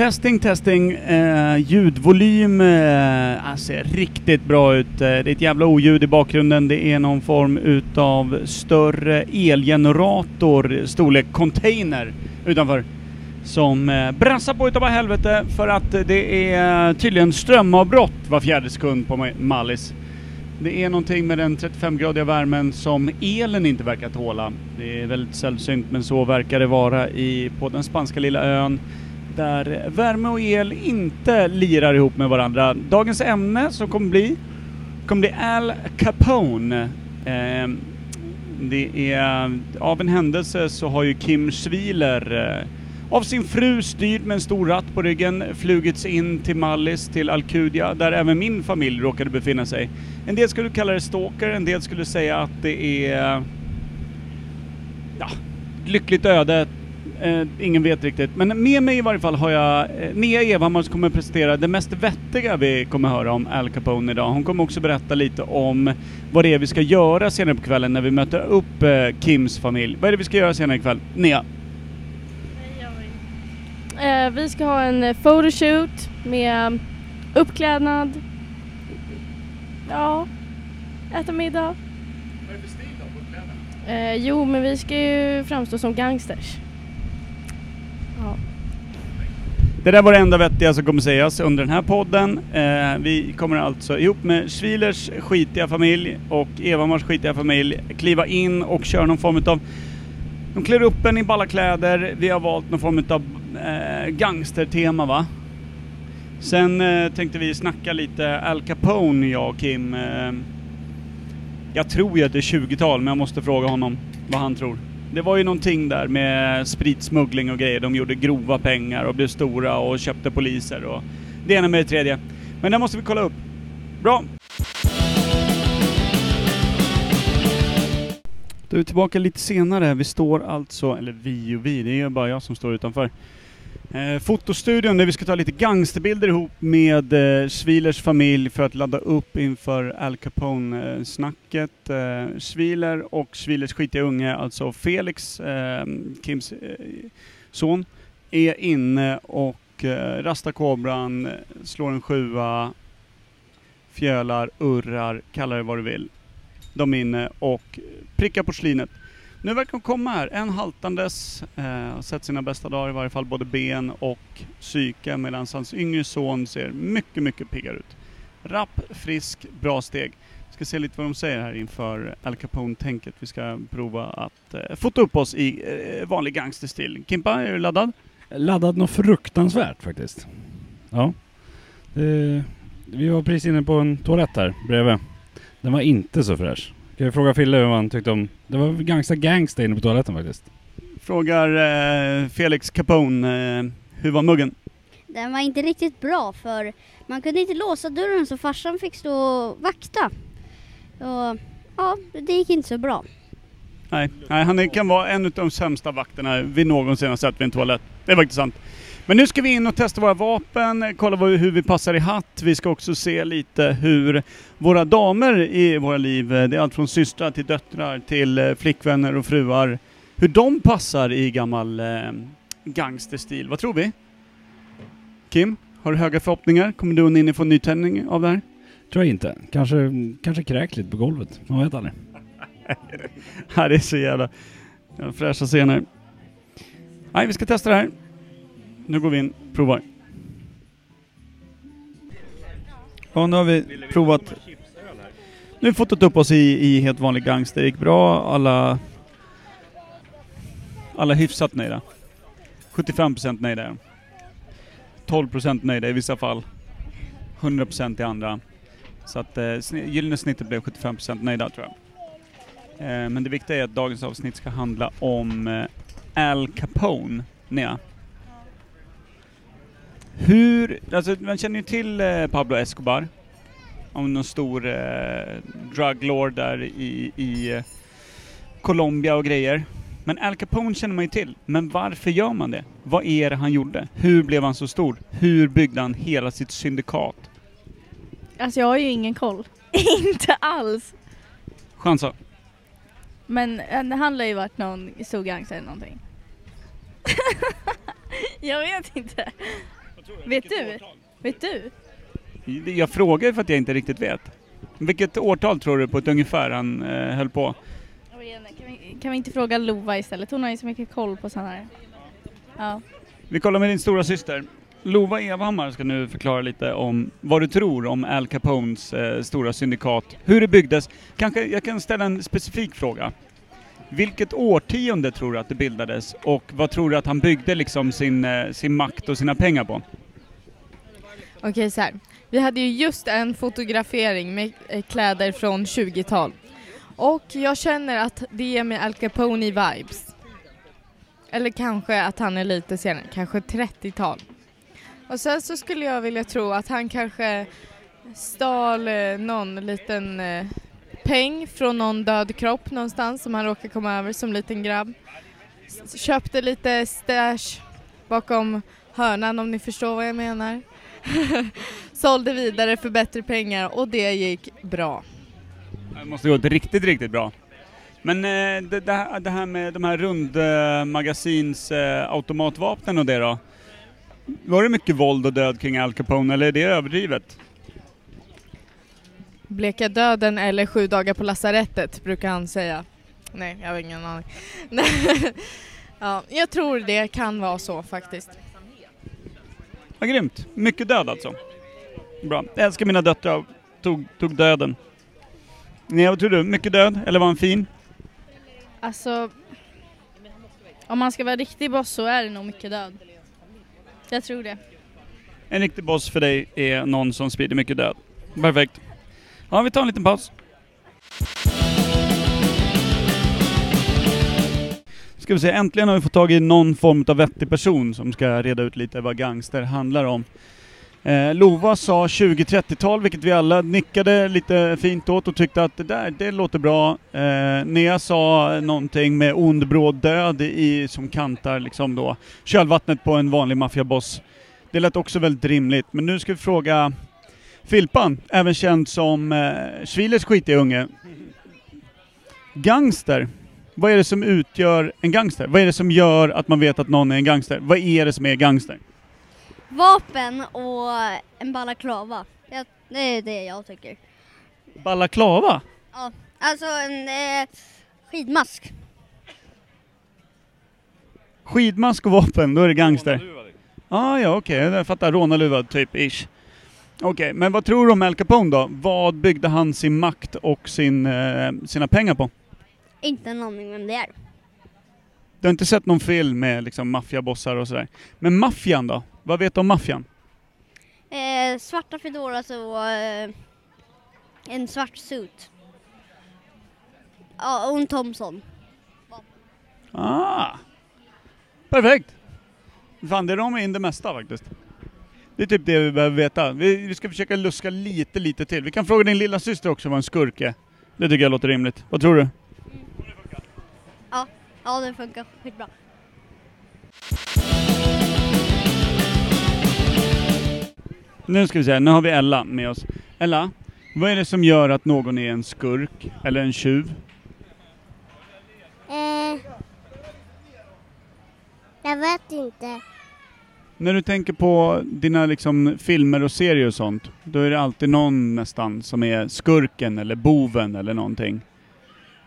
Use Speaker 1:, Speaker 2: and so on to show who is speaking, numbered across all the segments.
Speaker 1: Testing, testing. Eh, ljudvolym eh, ser riktigt bra ut. Eh, det är ett jävla oljud i bakgrunden. Det är någon form utav större elgenerator, storlek container utanför. Som eh, brassar på utav bara helvete för att det är tydligen strömavbrott var fjärde sekund på Mallis. Det är någonting med den 35-gradiga värmen som elen inte verkar tåla. Det är väldigt sällsynt men så verkar det vara i, på den spanska lilla ön där värme och el inte lirar ihop med varandra. Dagens ämne som kommer bli, kommer bli Al Capone. Eh, det är, av en händelse så har ju Kim Schwiler eh, av sin fru styrd med en stor ratt på ryggen flugits in till Mallis, till Alcudia, där även min familj råkade befinna sig. En del skulle kalla det stalker, en del skulle säga att det är... Ja, lyckligt öde. Eh, ingen vet riktigt. Men med mig i varje fall har jag eh, Nia Evhammar som kommer presentera det mest vettiga vi kommer höra om Al Capone idag. Hon kommer också berätta lite om vad det är vi ska göra senare på kvällen när vi möter upp eh, Kims familj. Vad är det vi ska göra senare ikväll? Nia?
Speaker 2: Eh, vi ska ha en eh, photoshoot med uppklädnad. Ja, äta middag.
Speaker 1: Vad är det för stil då på kläderna?
Speaker 2: Eh, jo, men vi ska ju framstå som gangsters. Ja.
Speaker 1: Det där var det enda vettiga som kommer sägas under den här podden. Eh, vi kommer alltså ihop med Schwilers skitiga familj och Evhammars skitiga familj kliva in och köra någon form av... De klär upp en i balla kläder. Vi har valt någon form av eh, gangstertema va? Sen eh, tänkte vi snacka lite Al Capone, jag och Kim. Eh, jag tror ju att det är 20-tal, men jag måste fråga honom vad han tror. Det var ju någonting där med spritsmuggling och grejer. De gjorde grova pengar och blev stora och köpte poliser och det ena med det tredje. Men det måste vi kolla upp. Bra! Då är vi tillbaka lite senare. Vi står alltså, eller vi och vi, det är ju bara jag som står utanför. Eh, fotostudion där vi ska ta lite gangsterbilder ihop med eh, Svilers familj för att ladda upp inför Al Capone-snacket. Eh, Sviler och Svilers skitiga unge, alltså Felix, eh, Kims eh, son, är inne och eh, rastar kobran, slår en sjua, fjölar, urrar, kalla det vad du vill. De är inne och prickar porslinet. Nu verkar de komma här, en haltandes, eh, har sett sina bästa dagar i varje fall, både ben och psyke, medan hans yngre son ser mycket, mycket piggare ut. Rapp, frisk, bra steg. Ska se lite vad de säger här inför Al Capone-tänket. Vi ska prova att eh, fota upp oss i eh, vanlig gangsterstil. Kimpa, är du laddad?
Speaker 3: Laddad något fruktansvärt faktiskt. Ja. Det, vi var precis inne på en toalett här bredvid. Den var inte så fräsch. Kan vi fråga Fille vad han tyckte om... Det var ganska gangsta inne på toaletten faktiskt.
Speaker 1: Frågar eh, Felix Capone, eh, hur var muggen?
Speaker 4: Den var inte riktigt bra för man kunde inte låsa dörren så farsan fick stå och vakta. Och ja, det gick inte så bra.
Speaker 1: Nej, nej han kan vara en av de sämsta vakterna vi någonsin har sett vid en toalett. Det är faktiskt sant. Men nu ska vi in och testa våra vapen, kolla hur vi passar i hatt. Vi ska också se lite hur våra damer i våra liv, det är allt från systrar till döttrar till eh, flickvänner och fruar, hur de passar i gammal eh, gangsterstil. Vad tror vi? Kim, har du höga förhoppningar? Kommer du och Ninni få nytändning av det här?
Speaker 3: Tror jag inte. Kanske, kanske kräkt lite på golvet. Man vet aldrig.
Speaker 1: Det är så jävla fräscha scener. Nej, vi ska testa det här. Nu går vi in, och provar. Ja, nu har vi provat. Nu har vi fotat upp oss i, i helt vanlig gangster. Det gick bra. Alla... Alla hyfsat nöjda. 75% nöjda är de. 12% nöjda i vissa fall. 100% i andra. Så att eh, gyllene snittet blev 75% nöjda tror jag. Eh, men det viktiga är att dagens avsnitt ska handla om eh, Al Capone, Nea. Hur, alltså man känner ju till eh, Pablo Escobar. Om någon stor eh, drug lord där i, i eh, Colombia och grejer. Men Al Capone känner man ju till. Men varför gör man det? Vad är det han gjorde? Hur blev han så stor? Hur byggde han hela sitt syndikat?
Speaker 2: Alltså jag har ju ingen koll. inte alls.
Speaker 1: Chansa.
Speaker 2: Men eh, han lär ju varit någon stor gangster eller någonting. jag vet inte. Vet du? Vet du?
Speaker 1: Jag frågar för att jag inte riktigt vet. Vilket årtal tror du på ett ungefär han eh, höll på?
Speaker 2: Kan vi, kan vi inte fråga Lova istället? Hon har ju så mycket koll på sådana här. Ja.
Speaker 1: Vi kollar med din stora syster. Lova Evhammar ska nu förklara lite om vad du tror om Al Capones eh, stora syndikat, hur det byggdes. Kanske jag kan ställa en specifik fråga. Vilket årtionde tror du att det bildades och vad tror du att han byggde liksom sin, eh, sin makt och sina pengar på?
Speaker 5: Okej så här. Vi hade ju just en fotografering med eh, kläder från 20-tal. Och jag känner att det ger mig Al Capone-vibes. Eller kanske att han är lite senare, kanske 30-tal. Och sen så skulle jag vilja tro att han kanske stal eh, någon liten eh, peng från någon död kropp någonstans som han råkade komma över som liten grabb. S- Köpte lite stash bakom hörnan om ni förstår vad jag menar. Sålde vidare för bättre pengar och det gick bra.
Speaker 1: Det måste gått riktigt, riktigt bra. Men eh, det, det, här, det här med de här rundmagasins eh, automatvapnen och det då? Var det mycket våld och död kring Al Capone eller är det överdrivet?
Speaker 5: Bleka döden eller sju dagar på lasarettet brukar han säga. Nej, jag har ingen aning. ja, jag tror det kan vara så faktiskt.
Speaker 1: Ja, grymt. Mycket död alltså. Bra. Jag älskar mina döttrar. Tog, tog döden. Nej, vad tror du? Mycket död? Eller var han fin?
Speaker 2: Alltså, om man ska vara riktig boss så är det nog mycket död. Jag tror det.
Speaker 1: En riktig boss för dig är någon som sprider mycket död. Perfekt. Ja, vi tar en liten paus. Ska vi se, äntligen har vi fått tag i någon form av vettig person som ska reda ut lite vad gangster handlar om. Eh, Lova sa 20-30-tal, vilket vi alla nickade lite fint åt och tyckte att det där, det låter bra. Eh, Nea sa någonting med ond bråd död i, som kantar liksom då kölvattnet på en vanlig maffiaboss. Det lät också väldigt rimligt, men nu ska vi fråga Filpan, även känd som eh, Schwilers skitiga unge. Gangster. Vad är det som utgör en gangster? Vad är det som gör att man vet att någon är en gangster? Vad är det som är gangster?
Speaker 4: Vapen och en balaklava. Ja, det är det jag tycker.
Speaker 1: Balaklava?
Speaker 4: Ja, alltså en eh, skidmask.
Speaker 1: Skidmask och vapen, då är det gangster. Ah, ja, okej, jag fattar. Rånarluva, typ, ish. Okej, men vad tror du om Al Capone då? Vad byggde han sin makt och sin, eh, sina pengar på?
Speaker 4: Inte en aning vem det är.
Speaker 1: Du har inte sett någon film med liksom maffiabossar och sådär. Men maffian då? Vad vet du om maffian?
Speaker 4: Eh, svarta fedoras och eh, en svart suit. Ja, och en Thompson.
Speaker 1: Ah! Perfekt! Fan, det ramar in det mesta faktiskt. Det är typ det vi behöver veta. Vi, vi ska försöka luska lite, lite till. Vi kan fråga din lilla syster också vad en skurk är. Det tycker jag låter rimligt. Vad tror du?
Speaker 4: Ja, det funkar skitbra.
Speaker 1: Nu ska vi se, nu har vi Ella med oss. Ella, vad är det som gör att någon är en skurk eller en tjuv?
Speaker 6: Eh, jag vet inte.
Speaker 1: När du tänker på dina liksom filmer och serier och sånt, då är det alltid någon nästan som är skurken eller boven eller någonting.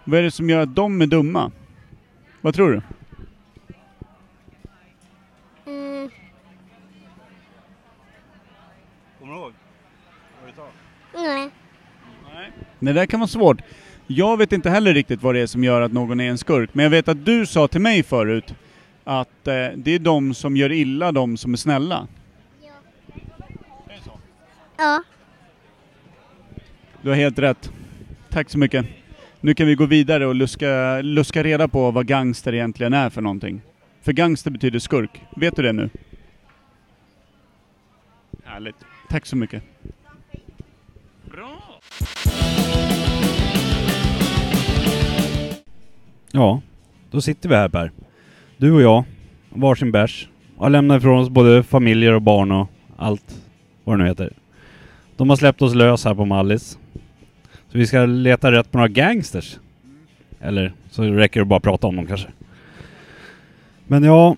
Speaker 1: Vad är det som gör att de är dumma? Vad tror du?
Speaker 6: Mm,
Speaker 3: Kommer du ihåg?
Speaker 6: nej.
Speaker 1: Det där kan vara svårt. Jag vet inte heller riktigt vad det är som gör att någon är en skurk, men jag vet att du sa till mig förut att eh, det är de som gör illa de som är snälla.
Speaker 6: Ja.
Speaker 1: Du har helt rätt. Tack så mycket. Nu kan vi gå vidare och luska, luska reda på vad gangster egentligen är för någonting. För gangster betyder skurk. Vet du det nu? Härligt. Tack så mycket. Bra!
Speaker 3: Ja, då sitter vi här Per. Du och jag, varsin bärs. Och har lämnat ifrån oss både familjer och barn och allt vad det nu heter. De har släppt oss lös här på Mallis. Så vi ska leta rätt på några gangsters. Eller så räcker det bara att prata om dem kanske. Men ja,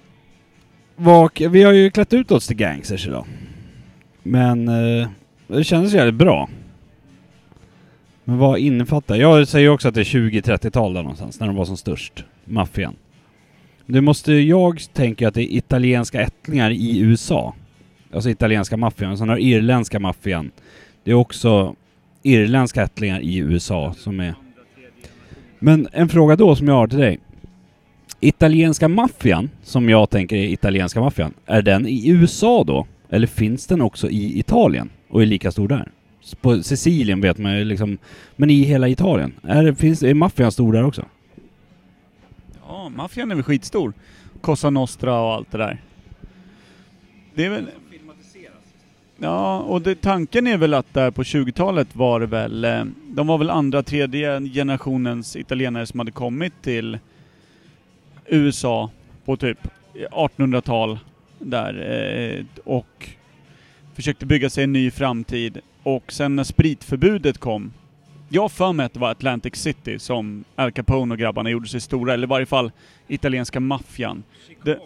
Speaker 3: vak, vi har ju klätt ut oss till gangsters idag. Men eh, det kändes jävligt bra. Men vad innefattar? Jag säger också att det är 20-30-tal där någonstans, när de var som störst. Maffian. Det måste, jag tänker att det är italienska ättlingar i USA. Alltså italienska maffian. Sen har irländska maffian. Det är också irländska ättlingar i USA som är... Men en fråga då som jag har till dig. Italienska maffian, som jag tänker är italienska maffian, är den i USA då? Eller finns den också i Italien och är lika stor där? På Sicilien vet man ju liksom, men i hela Italien. Är, finns, är maffian stor där också?
Speaker 1: Ja, maffian är väl skitstor. Cosa Nostra och allt det där. Det är väl... Ja, och det, tanken är väl att där på 20-talet var det väl, eh, de var väl andra, tredje generationens italienare som hade kommit till USA på typ 1800-tal där eh, och försökte bygga sig en ny framtid. Och sen när spritförbudet kom, jag för mig att det var Atlantic City som Al Capone och grabbarna gjorde sig stora, eller i varje fall italienska maffian. Det-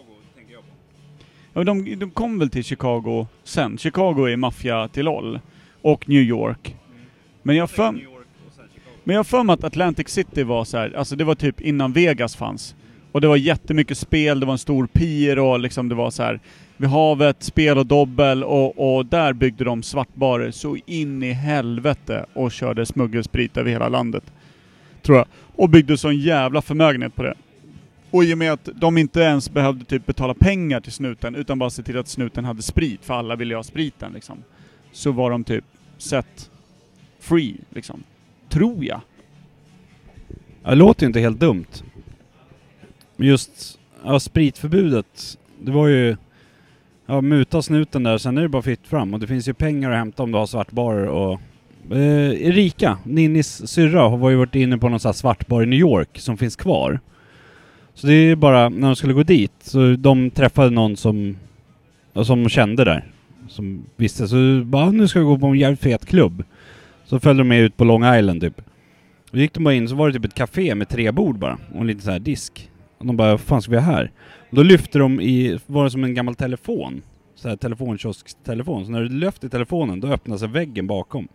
Speaker 1: Ja, de, de kom väl till Chicago sen. Chicago är maffia till LOL. Och New York. Men jag har för, men jag för mig att Atlantic City var så här, alltså det var typ innan Vegas fanns. Och det var jättemycket spel, det var en stor pier och liksom det var så här vid havet, spel och dobbel och, och där byggde de svartbarer så in i helvete och körde smuggelsprit över hela landet. Tror jag. Och byggde sån jävla förmögenhet på det. Och i och med att de inte ens behövde typ betala pengar till snuten utan bara se till att snuten hade sprit, för alla ville ju ha spriten liksom. Så var de typ set free liksom. Tror jag.
Speaker 3: Ja, det låter ju inte helt dumt. Men just ja, spritförbudet, det var ju... Ja, muta snuten där, sen är det bara fritt fram. Och det finns ju pengar att hämta om du har svartbarer och... Eh, Erika, Ninnis syrra, har ju varit inne på någon sån här svartbar i New York som finns kvar. Så det är bara, när de skulle gå dit, så de träffade någon som... Som kände där. Som visste, så bara ah, nu ska vi gå på en jävligt fet klubb. Så följde de med ut på Long Island typ. Då gick de bara in så var det typ ett café med tre bord bara och en liten så här disk. Och de bara, vad fan ska vi ha här? Och då lyfte de i, var det som en gammal telefon. Så här telefonkiosktelefon. Så när du lyfte telefonen, då öppnade sig väggen bakom.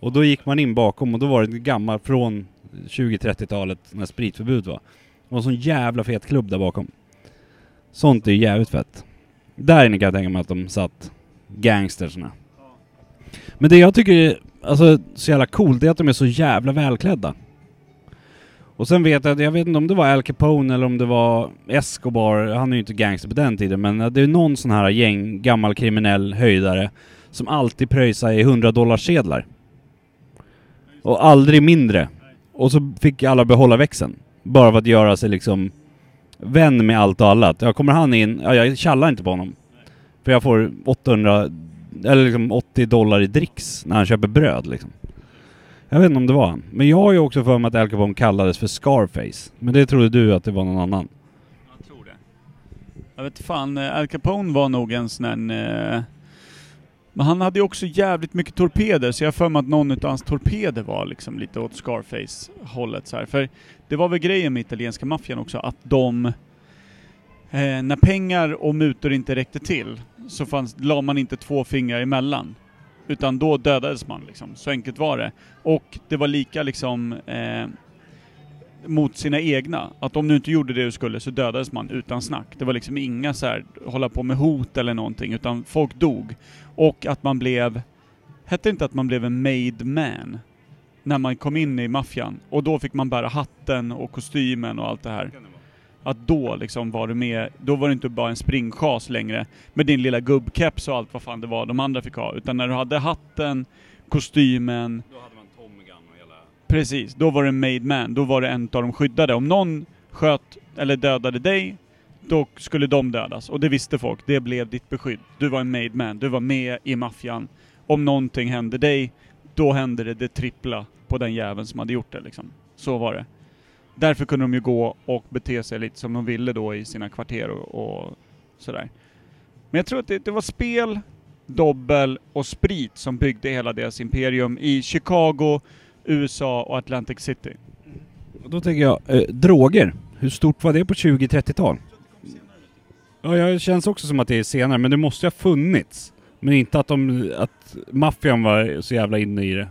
Speaker 3: Och då gick man in bakom och då var det en gammal från 20-30-talet när spritförbud var. Och en sån jävla fet klubb där bakom. Sånt är ju jävligt fett. Där inne kan jag tänka mig att de satt gangstersna. Men det jag tycker är alltså, så jävla coolt, det är att de är så jävla välklädda. Och sen vet jag, jag vet inte om det var Al Capone eller om det var Escobar, han är ju inte gangster på den tiden, men det är någon sån här gäng, gammal kriminell höjdare som alltid pröjsar i 100 sedlar Och aldrig mindre. Och så fick alla behålla växeln. Bara för att göra sig liksom vän med allt och alla. Att, Ja, kommer han in, ja, jag tjallar inte på honom. För jag får 800, eller liksom 80 dollar i dricks när han köper bröd liksom. Jag vet inte om det var han. Men jag har ju också för mig att Al Capone kallades för Scarface. Men det trodde du att det var någon annan.
Speaker 1: Jag tror det. Jag vet fan, eh, Al Capone var nog en sån där, eh, men han hade ju också jävligt mycket torpeder, så jag har för mig att någon av hans torpeder var liksom lite åt Scarface-hållet så här. För det var väl grejen med italienska maffian också, att de... Eh, när pengar och mutor inte räckte till, så fanns, la man inte två fingrar emellan. Utan då dödades man liksom, så enkelt var det. Och det var lika liksom... Eh, mot sina egna. Att om du inte gjorde det du skulle så dödades man utan snack. Det var liksom inga så här hålla på med hot eller någonting, utan folk dog. Och att man blev... Hette inte att man blev en made man? När man kom in i maffian. Och då fick man bära hatten och kostymen och allt det här. Att då liksom var du med, då var du inte bara en springchas längre med din lilla gubbkeps och allt vad fan det var de andra fick ha. Utan när du hade hatten, kostymen, Precis, då var det en made man, då var det en av de skyddade. Om någon sköt eller dödade dig, då skulle de dödas. Och det visste folk, det blev ditt beskydd. Du var en made man, du var med i maffian. Om någonting hände dig, då hände det det trippla på den jäveln som hade gjort det liksom. Så var det. Därför kunde de ju gå och bete sig lite som de ville då i sina kvarter och, och sådär. Men jag tror att det, det var spel, dobbel och sprit som byggde hela deras imperium i Chicago, USA och Atlantic City.
Speaker 3: Och då tänker jag, eh, droger. Hur stort var det på 20-30-tal? Ja, jag känns också som att det är senare, men det måste ju ha funnits. Men inte att de, att maffian var så jävla inne i det.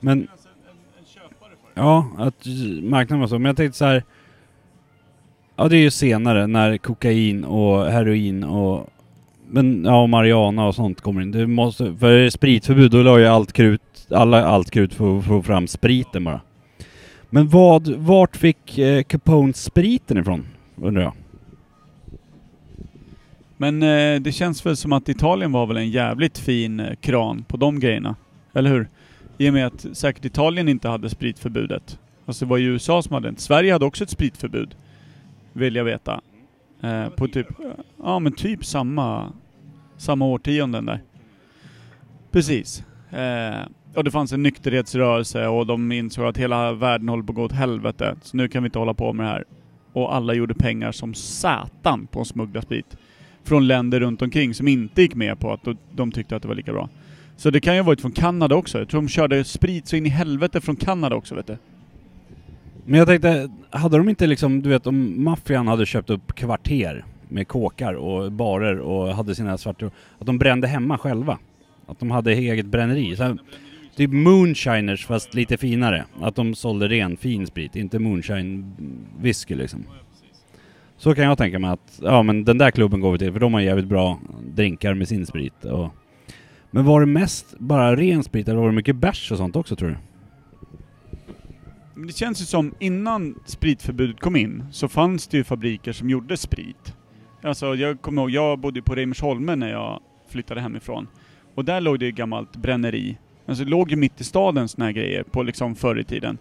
Speaker 3: Men... Ja, att marknaden var så. Men jag tänkte så här. Ja, det är ju senare när kokain och heroin och... Men ja, och marijuana och sånt kommer in. Du måste, för spritförbud, då la ju allt krut, alla allt krut för att få fram spriten bara. Men vad, vart fick eh, Capone spriten ifrån? Undrar jag.
Speaker 1: Men eh, det känns väl som att Italien var väl en jävligt fin eh, kran på de grejerna. Eller hur? I och med att säkert Italien inte hade spritförbudet. Alltså det var ju USA som hade det. Sverige hade också ett spritförbud. Vill jag veta. Eh, på typ, ja men typ samma, samma årtionden där. Precis. Eh, och det fanns en nykterhetsrörelse och de insåg att hela världen håller på att gå åt helvete. Så nu kan vi inte hålla på med det här. Och alla gjorde pengar som satan på att smuggla sprit. Från länder runt omkring som inte gick med på att de tyckte att det var lika bra. Så det kan ju ha varit från Kanada också. Jag tror de körde sprit så in i helvete från Kanada också vet du.
Speaker 3: Men jag tänkte, hade de inte liksom, du vet om maffian hade köpt upp kvarter med kåkar och barer och hade sina svarta, att de brände hemma själva. Att de hade eget bränneri. Så, typ moonshiners fast lite finare. Att de sålde ren fin sprit, inte moonshine whisky liksom. Så kan jag tänka mig att, ja men den där klubben går vi till för de har jävligt bra drinkar med sin sprit och... Men var det mest bara ren sprit eller var det mycket bärs och sånt också tror du?
Speaker 1: Men det känns ju som innan spritförbudet kom in så fanns det ju fabriker som gjorde sprit. Alltså jag kommer ihåg, jag bodde på Reimersholme när jag flyttade hemifrån. Och där låg det ju gammalt bränneri. Alltså det låg ju mitt i staden såna här grejer på liksom förr i tiden.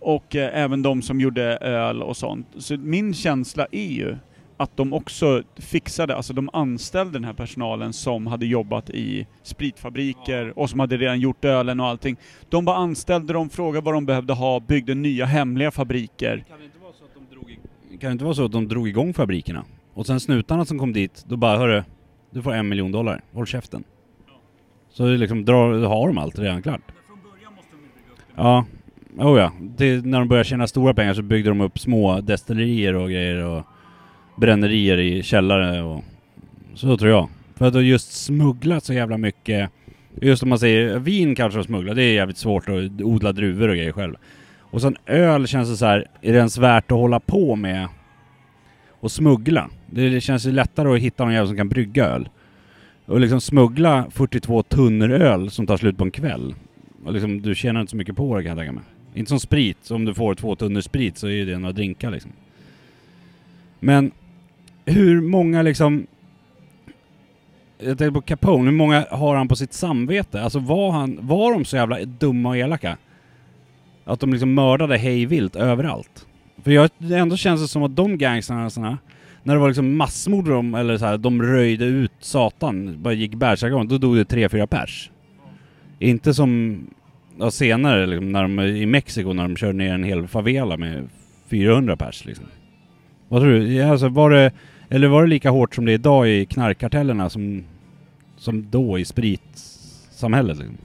Speaker 1: Och eh, även de som gjorde öl och sånt. Så min känsla är ju att de också fixade, alltså de anställde den här personalen som hade jobbat i spritfabriker och som hade redan gjort ölen och allting. De bara anställde dem, frågade vad de behövde ha, byggde nya hemliga fabriker.
Speaker 3: Kan det inte vara så att de drog, i, kan det inte vara så att de drog igång fabrikerna? Och sen snutarna som kom dit, då bara hörru, du får en miljon dollar, håll käften. Så det liksom drar, har de allt redan klart. Ja, oh ja. Det, när de började tjäna stora pengar så byggde de upp små destillerier och grejer och brännerier i källare och så tror jag. För att de just smugglat så jävla mycket. Just om man säger vin kanske de smugglar, det är jävligt svårt att odla druvor och grejer själv. Och sen öl känns det så här, är det ens värt att hålla på med och smuggla? Det känns ju lättare att hitta någon jävel som kan brygga öl. Och liksom smuggla 42 tunnor öl som tar slut på en kväll. Och liksom, du tjänar inte så mycket på det kan jag tänka mig. Inte som sprit, så om du får två tunnor sprit så är ju det några drinkar liksom. Men hur många liksom... Jag tänker på Capone, hur många har han på sitt samvete? Alltså var han, var de så jävla dumma och elaka? Att de liksom mördade hejvilt överallt? För jag, det ändå känns det som att de gangstrarna, när det var liksom massmord de, eller så här, de röjde ut satan, bara gick bärsärkagång, då dog det tre, fyra pers. Inte som ja, senare liksom, när de, i Mexiko när de körde ner en hel favela med 400 pers liksom. Vad tror du? Alltså, var det, eller var det lika hårt som det är idag i knarkkartellerna som, som då i spritsamhället? Liksom?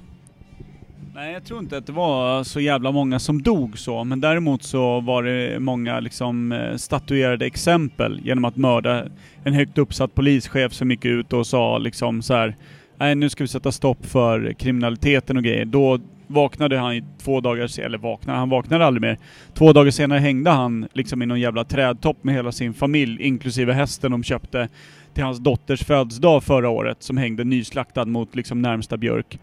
Speaker 1: Nej, jag tror inte att det var så jävla många som dog så, men däremot så var det många liksom eh, statuerade exempel genom att mörda en högt uppsatt polischef som gick ut och sa liksom så här. Nej, nu ska vi sätta stopp för kriminaliteten och grejer. Då vaknade han i två dagar senare, eller vaknade, han vaknade aldrig mer. Två dagar senare hängde han liksom i någon jävla trädtopp med hela sin familj, inklusive hästen de köpte till hans dotters födelsedag förra året, som hängde nyslaktad mot liksom närmsta björk.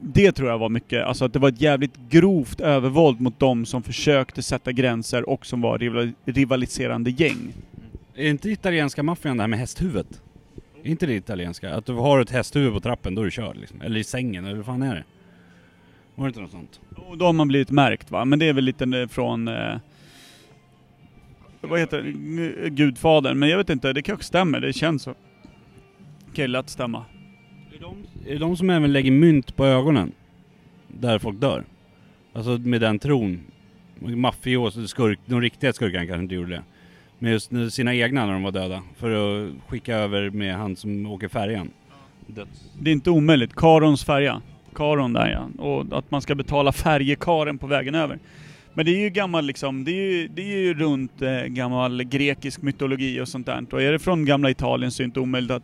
Speaker 1: Det tror jag var mycket, alltså att det var ett jävligt grovt övervåld mot de som försökte sätta gränser och som var rival rivaliserande gäng.
Speaker 3: Är inte italienska maffian det här med hästhuvudet? Är inte det italienska? Att du har ett hästhuvud på trappen, då är du körd liksom. Eller i sängen, eller vad fan är det? Var det inte något sånt?
Speaker 1: Och då har man blivit märkt va, men det är väl lite från... Eh, vad heter det? Gudfadern, men jag vet inte, det kanske stämmer, det känns så. Okej, lätt stämma.
Speaker 3: Är de, är det de som även lägger mynt på ögonen? Där folk dör? Alltså med den tron. Maffios, skurk, de riktiga skurkarna kanske inte gjorde det. Men just sina egna när de var döda. För att skicka över med han som åker färjan. Döds.
Speaker 1: Det är inte omöjligt, Karons färja. Karon där ja. Och att man ska betala färjekaren på vägen över. Men det är ju gammal liksom, det är ju, det är ju runt eh, gammal grekisk mytologi och sånt där. Och är det från gamla Italien så är det inte omöjligt att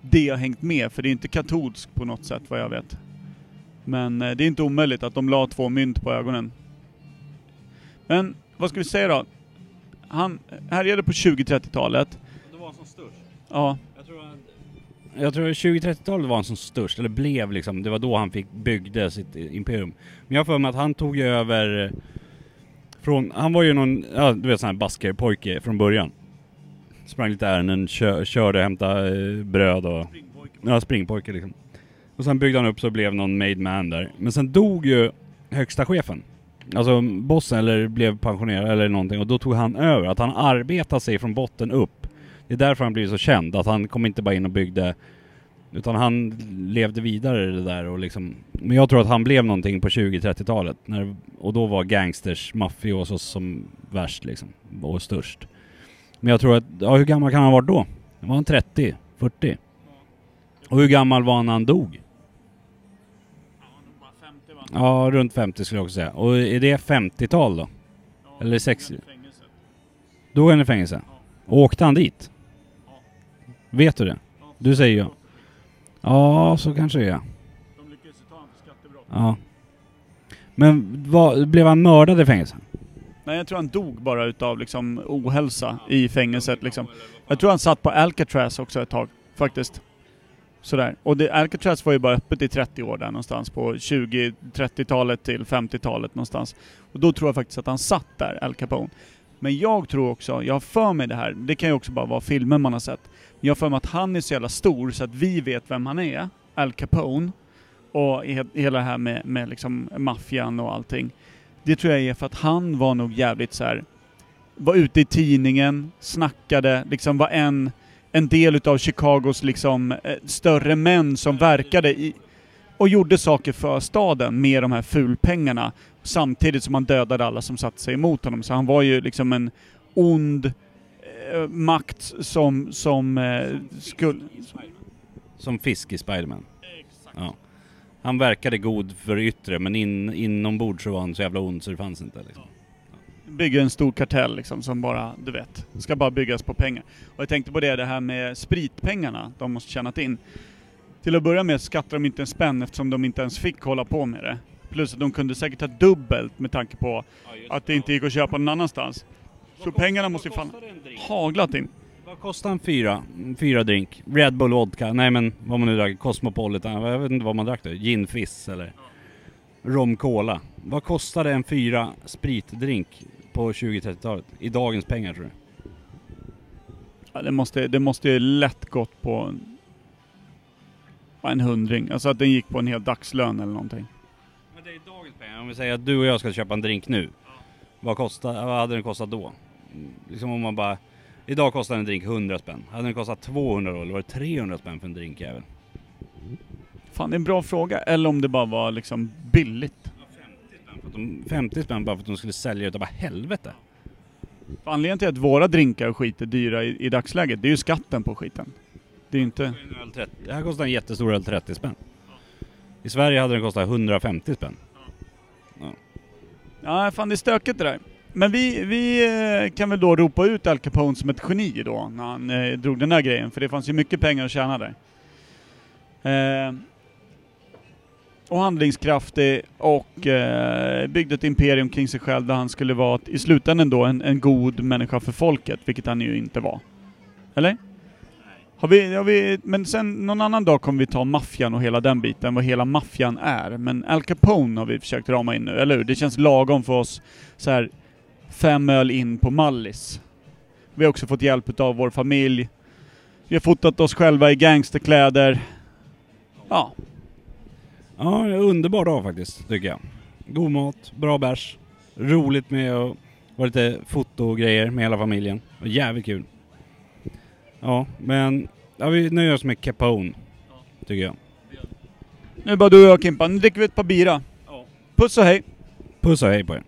Speaker 1: det har hängt med, för det är inte katolskt på något sätt vad jag vet. Men eh, det är inte omöjligt att de la två mynt på ögonen. Men vad ska vi säga då? Han härjade på 20-30-talet.
Speaker 3: Det var som störst.
Speaker 1: Ja,
Speaker 3: Jag tror, jag tror 20-30-talet var han som störst, eller blev liksom, det var då han fick byggde sitt imperium. Men jag har för mig att han tog över eh, från, han var ju någon, ja du vet sån här baskerpojke från början. Sprang lite ärenden, kö, körde, hämtade eh, bröd och... Ja, springpojke liksom. Och sen byggde han upp så blev någon made man där. Men sen dog ju högsta chefen. Alltså bossen eller blev pensionerad eller någonting och då tog han över. Att han arbetade sig från botten upp. Det är därför han blivit så känd. Att han kom inte bara in och byggde utan han levde vidare det där och liksom Men jag tror att han blev någonting på 20-30-talet när, Och då var gangsters, mafiosos som värst liksom Och störst Men jag tror att, ja hur gammal kan han ha varit då? Var han 30? 40? Och hur gammal var han när han dog? Ja, runt 50 skulle jag också säga. Och är det 50-tal då? Eller 60? Då är han i fängelse? Och åkte han dit? Vet du det? Du säger ja. Ja, så kanske det är.
Speaker 1: De lyckades ta honom för skattebrott.
Speaker 3: Ja. Men vad, blev han mördad i fängelset?
Speaker 1: Nej, jag tror han dog bara utav liksom ohälsa i fängelset liksom. Jag tror han satt på Alcatraz också ett tag, faktiskt. Sådär. Och det, Alcatraz var ju bara öppet i 30 år där någonstans, på 20-30-talet till 50-talet någonstans. Och då tror jag faktiskt att han satt där, Al Capone. Men jag tror också, jag har för mig det här, det kan ju också bara vara filmer man har sett. Men jag har för mig att han är så jävla stor så att vi vet vem han är, Al Capone. Och he- hela det här med, med liksom maffian och allting. Det tror jag är för att han var nog jävligt så här var ute i tidningen, snackade, liksom var en, en del utav Chicagos liksom eh, större män som verkade i, och gjorde saker för staden med de här fulpengarna. Samtidigt som han dödade alla som satte sig emot honom. Så han var ju liksom en ond eh, makt som, som eh, skulle...
Speaker 3: Som fisk i Spiderman. Ja. Han verkade god för yttre men in, inombords så var han så jävla ond så det fanns inte liksom.
Speaker 1: bygga en stor kartell liksom som bara, du vet, ska bara byggas på pengar. Och jag tänkte på det, det här med spritpengarna de måste tjänat in. Till att börja med skattar de inte en spänn eftersom de inte ens fick hålla på med det. Plus att de kunde säkert ta dubbelt med tanke på att det inte gick att köpa någon annanstans. Så pengarna måste ju fan haglat in.
Speaker 3: Vad kostar en fyra? Fyra drink? Red Bull vodka? Nej men vad man nu drack, Cosmopolitan, jag vet inte vad man drack då. Gin fizz eller rom cola. Vad kostade en fyra spritdrink på 20-30-talet? I dagens pengar tror du?
Speaker 1: Ja, det, måste, det måste ju lätt gått på en, en hundring. Alltså att den gick på en hel dagslön eller någonting.
Speaker 3: Om vi säger att du och jag ska köpa en drink nu. Vad, kostar, vad hade den kostat då? Liksom om man bara... Idag kostar en drink 100 spänn. Hade den kostat 200 då? Eller var det 300 spänn för en drink även?
Speaker 1: Fan, det är en bra fråga. Eller om det bara var liksom billigt.
Speaker 3: 50 spänn bara för att de skulle sälja utav bara helvete.
Speaker 1: För anledningen till att våra drinkar och skit är dyra i, i dagsläget, det är ju skatten på skiten. Det är ju inte...
Speaker 3: En öl 30. Det här kostar en jättestor öl 30 spänn. I Sverige hade den kostat 150 spänn.
Speaker 1: Ja, fan det är stökigt det där. Men vi, vi eh, kan väl då ropa ut Al Capone som ett geni då, när han eh, drog den där grejen. För det fanns ju mycket pengar att tjäna där. Eh, och handlingskraftig eh, och eh, byggde ett imperium kring sig själv där han skulle vara i slutändan då en, en god människa för folket, vilket han ju inte var. Eller? Har vi, har vi, men sen någon annan dag kommer vi ta maffian och hela den biten, vad hela maffian är. Men Al Capone har vi försökt rama in nu, eller hur? Det känns lagom för oss så här fem öl in på Mallis. Vi har också fått hjälp av vår familj. Vi har fotat oss själva i gangsterkläder. Ja,
Speaker 3: Ja, underbar dag faktiskt, tycker jag. God mat, bra bärs, roligt med att vara lite fotogrejer med hela familjen. Jävligt kul. Ja, men ja, vi nöjer oss med Capone, tycker jag.
Speaker 1: nu är bara du och jag Kimpa. Nu dricker vi ett par bira. Puss och hej!
Speaker 3: Puss och hej på er.